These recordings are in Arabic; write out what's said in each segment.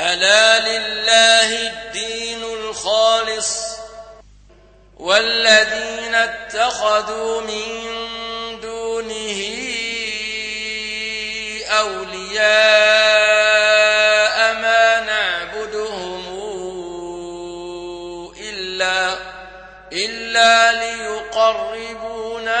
ألا لله الدين الخالص والذين اتخذوا من دونه أولياء ما نعبدهم إلا إلا ليقربونا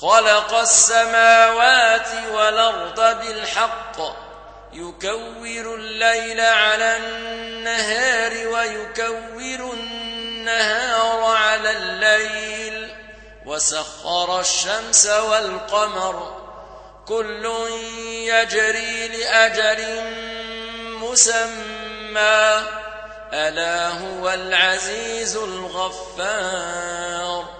خلق السماوات والأرض بالحق. يكور الليل على النهار ويكور النهار على الليل. وسخر الشمس والقمر. كل يجري لأجل مسمى. ألا هو العزيز الغفار.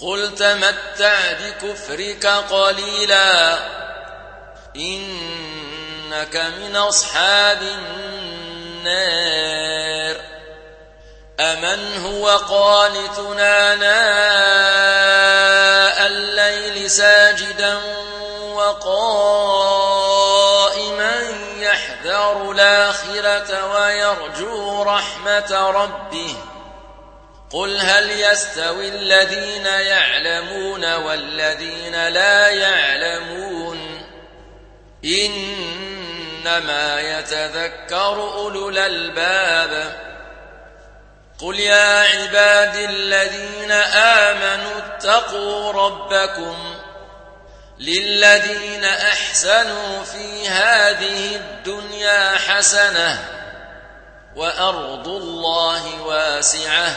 قل تمتع بكفرك قليلا إنك من أصحاب النار أمن هو قانتنا ناء الليل ساجدا وقائما يحذر الآخرة ويرجو رحمة ربه قل هل يستوي الذين يعلمون والذين لا يعلمون إنما يتذكر أولو الألباب قل يا عباد الذين آمنوا اتقوا ربكم للذين أحسنوا في هذه الدنيا حسنة وأرض الله واسعة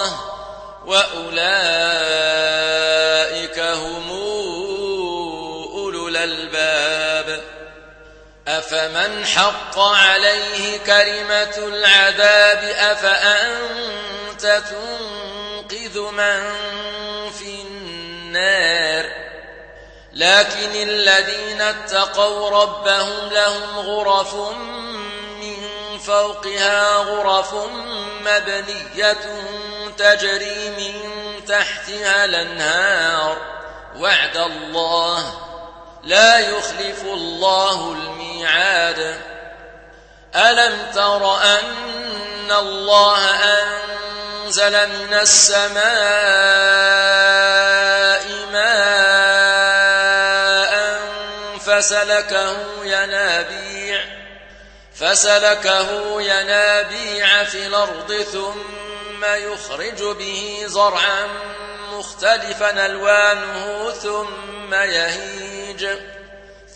وأولئك هم أولو الألباب. أفمن حق عليه كلمة العذاب؟ أفأنت تنقذ من في النار؟ لكن الذين اتقوا ربهم لهم غرف فوقها غرف مبنية تجري من تحتها الأنهار. وعد الله لا يخلف الله الميعاد. ألم تر أن الله أنزل من السماء ماء فسلكه ينابيع فسلكه ينابيع في الأرض ثم يخرج به زرعا مختلفا ألوانه ثم يهيج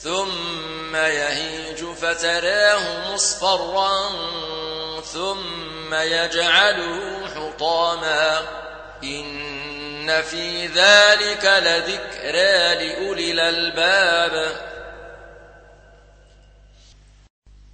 ثم يهيج فتراه مصفرا ثم يجعله حطاما. إن في ذلك لذكرى لأولي الألباب.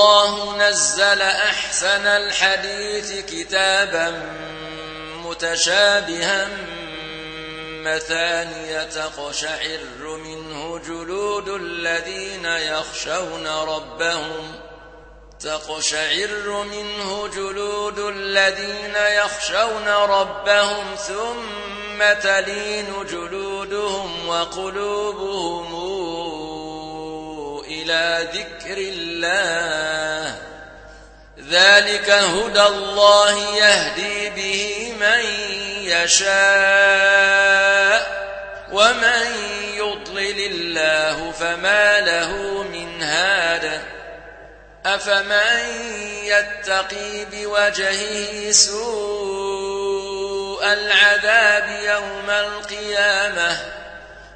الله نزل أحسن الحديث كتابا متشابها مثانية تقشعر منه جلود الذين يخشون ربهم تقشعر منه جلود الذين يخشون ربهم ثم تلين جلودهم وقلوبهم إلى ذكر الله. ذلك هدى الله يهدي به من يشاء ومن يضلل الله فما له من هاد. أفمن يتقي بوجهه سوء العذاب يوم القيامة؟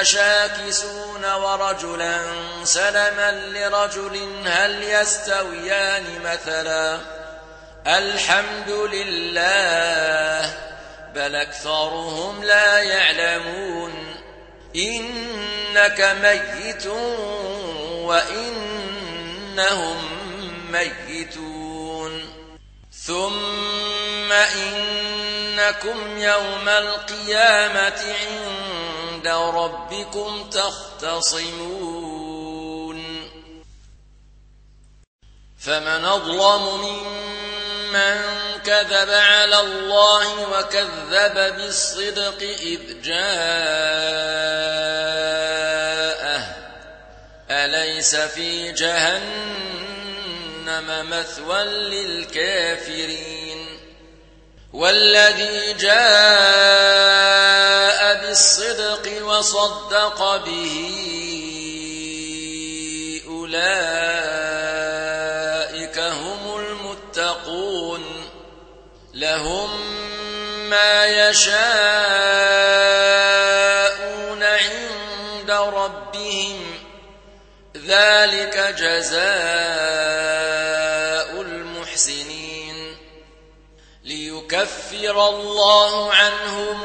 متشاكسون ورجلا سلما لرجل هل يستويان مثلا؟ الحمد لله بل أكثرهم لا يعلمون. إنك ميت وإنهم ميتون. ثم إنكم يوم القيامة عند ربكم تختصمون. فمن أظلم ممن كذب على الله وكذب بالصدق إذ جاءه. أليس في جهنم مثوى للكافرين؟ والذي جاء بالصدق وصدق به أولئك هم المتقون لهم ما يشاءون عند ربهم ذلك جزاء المحسنين ليكفر الله عنهم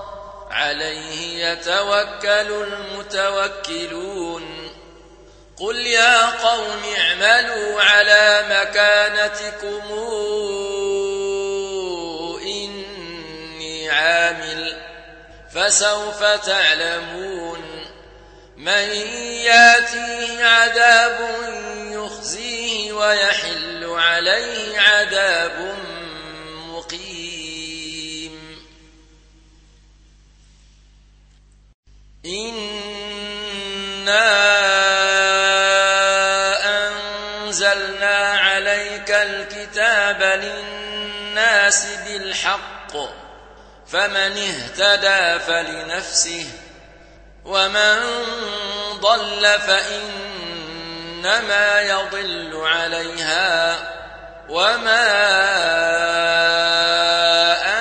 عليه يتوكل المتوكلون. قل يا قوم اعملوا على مكانتكم. إني عامل. فسوف تعلمون. من ياتيه عذاب يخزيه ويحل عليه عذاب مقيم. الكتاب للناس بالحق فمن اهتدى فلنفسه ومن ضل فإنما يضل عليها وما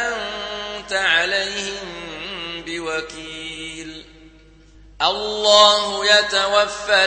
أنت عليهم بوكيل الله يتوفى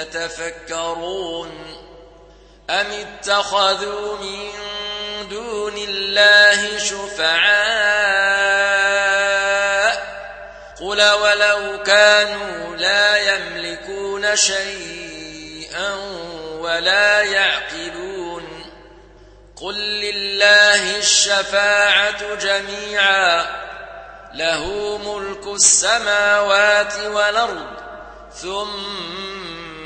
يتفكرون أم اتخذوا من دون الله شفعاء قل ولو كانوا لا يملكون شيئا ولا يعقلون قل لله الشفاعة جميعا له ملك السماوات والأرض ثم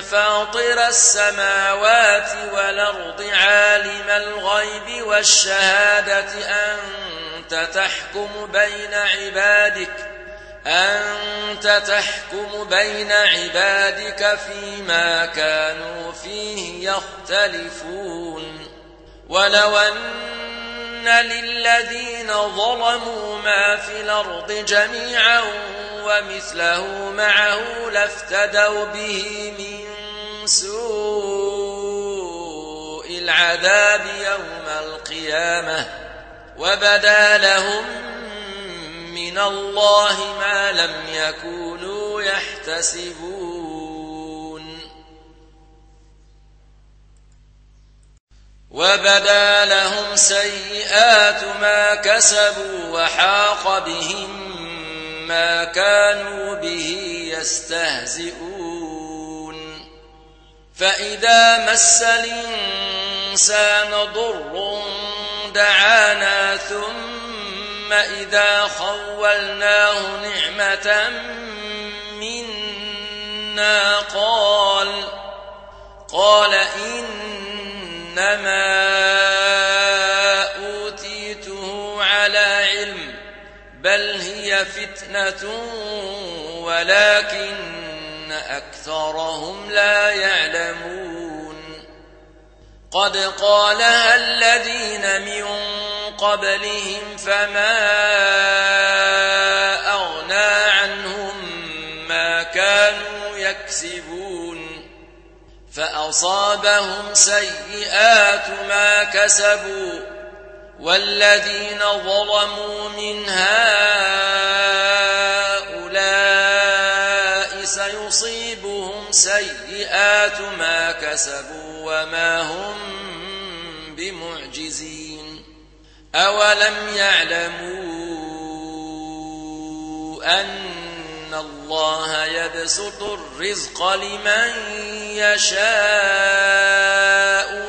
فاطر السماوات والأرض عالم الغيب والشهادة أنت تحكم بين عبادك أنت تحكم بين عبادك فيما كانوا فيه يختلفون. ولو أن للذين ظلموا ما في الأرض جميعا ومثله معه لافتدوا به من سوء العذاب يوم القيامة وبدا لهم من الله ما لم يكونوا يحتسبون. وبدا لهم سيئات ما كسبوا وحاق بهم ما كانوا به يستهزئون. فإذا مس الإنسان ضر دعانا ثم إذا خولناه نعمة منا قال قال إنما فتنة ولكن أكثرهم لا يعلمون قد قالها الذين من قبلهم فما أغنى عنهم ما كانوا يكسبون فأصابهم سيئات ما كسبوا والذين ظلموا من هؤلاء سيصيبهم سيئات ما كسبوا وما هم بمعجزين. أولم يعلموا أن الله يبسط الرزق لمن يشاء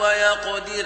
ويقدر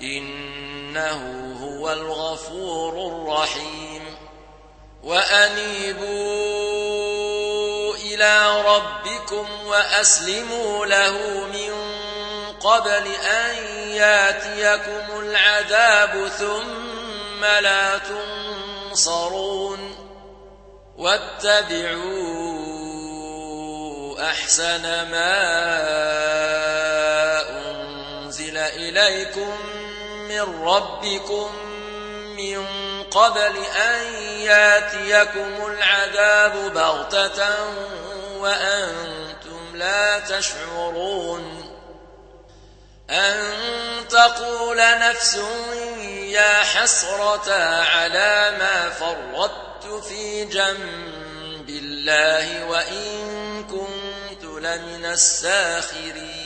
إنه هو الغفور الرحيم. وأنيبوا إلى ربكم وأسلموا له من قبل أن ياتيكم العذاب ثم لا تنصرون. واتبعوا أحسن ما أنزل إليكم من ربكم من قبل أن ياتيكم العذاب بغتة وأنتم لا تشعرون أن تقول نفس يا حسرة على ما فرطت في جنب الله وإن كنت لمن الساخرين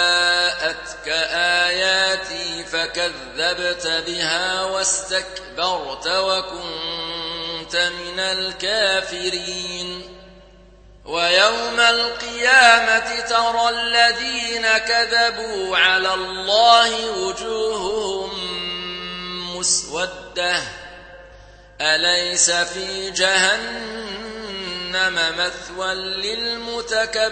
فكذبت بها واستكبرت وكنت من الكافرين. ويوم القيامة ترى الذين كذبوا على الله وجوههم مسودة. أليس في جهنم مثوى للمتكبرين؟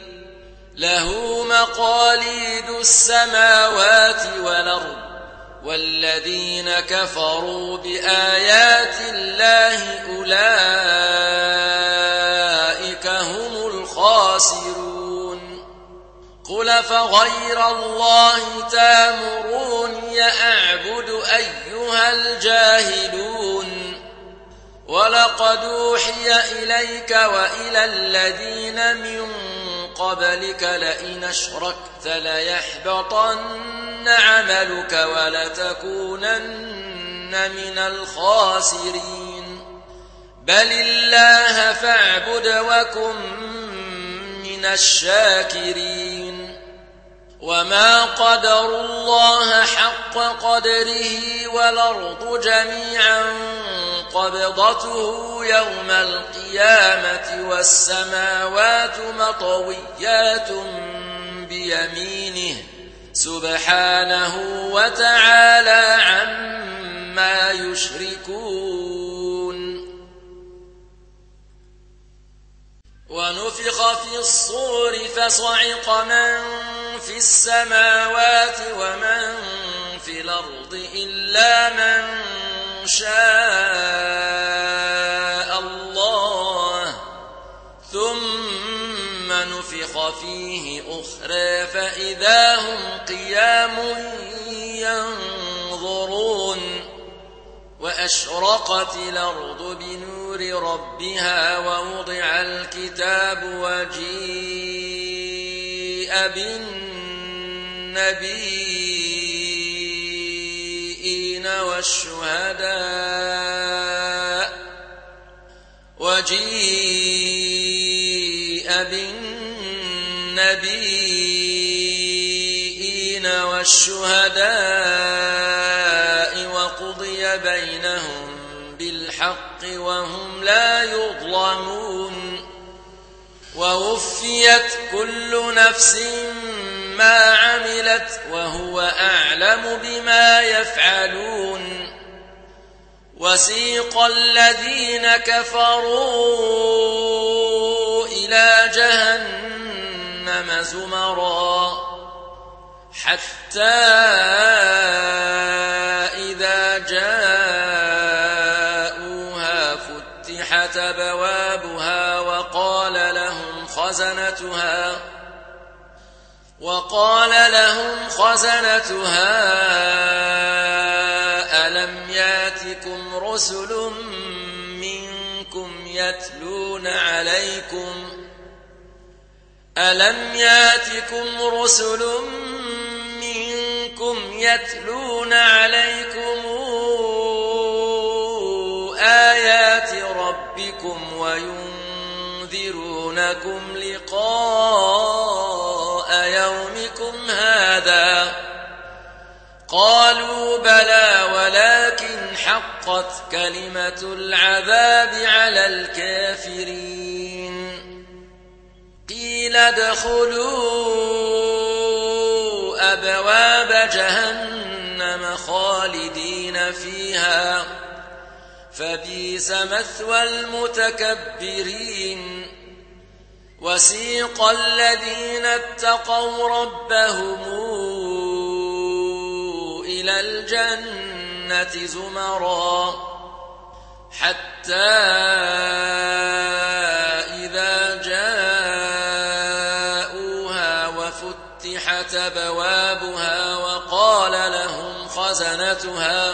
له مقاليد السماوات والأرض والذين كفروا بآيات الله أولئك هم الخاسرون. قل فغير الله تامروني أعبد أيها الجاهلون. ولقد أوحي إليك وإلى الذين من قبلك لئن أشركت ليحبطن عملك ولتكونن من الخاسرين. بل الله فاعبد وكن من الشاكرين. وما قدروا الله حق قدره والأرض جميعا قبضته يوم القيامة والسماوات مطويات بيمينه سبحانه وتعالى عما يشركون ونفخ في الصور فصعق من في السماوات ومن في الأرض إلا من شاء الله. ثم نفخ فيه أخرى فإذا هم قيام ينظرون. وأشرقت الأرض بنور ربها ووضع الكتاب وجيء بالنبيين والشهداء وجيء بالنبيين والشهداء وقضي بينهم بالحق وهم لا يظلمون ووفيت كل نفس عملت وهو أعلم بما يفعلون. وسيق الذين كفروا إلى جهنم زمرا حتى إذا جاءوها فتحت بوابها وقال لهم خزنتها وقال لهم خزنتها ألم ياتكم رسل منكم يتلون عليكم ألم ياتكم رسل منكم يتلون عليكم آيات ربكم وينذرونكم لقاء يومكم هذا قالوا بلى ولكن حقت كلمة العذاب على الكافرين قيل ادخلوا أبواب جهنم خالدين فيها فبيس مثوى المتكبرين وسيق الذين اتقوا ربهم إلى الجنة زمرا حتى إذا جاءوها وفتحت أبوابها وقال لهم خزنتها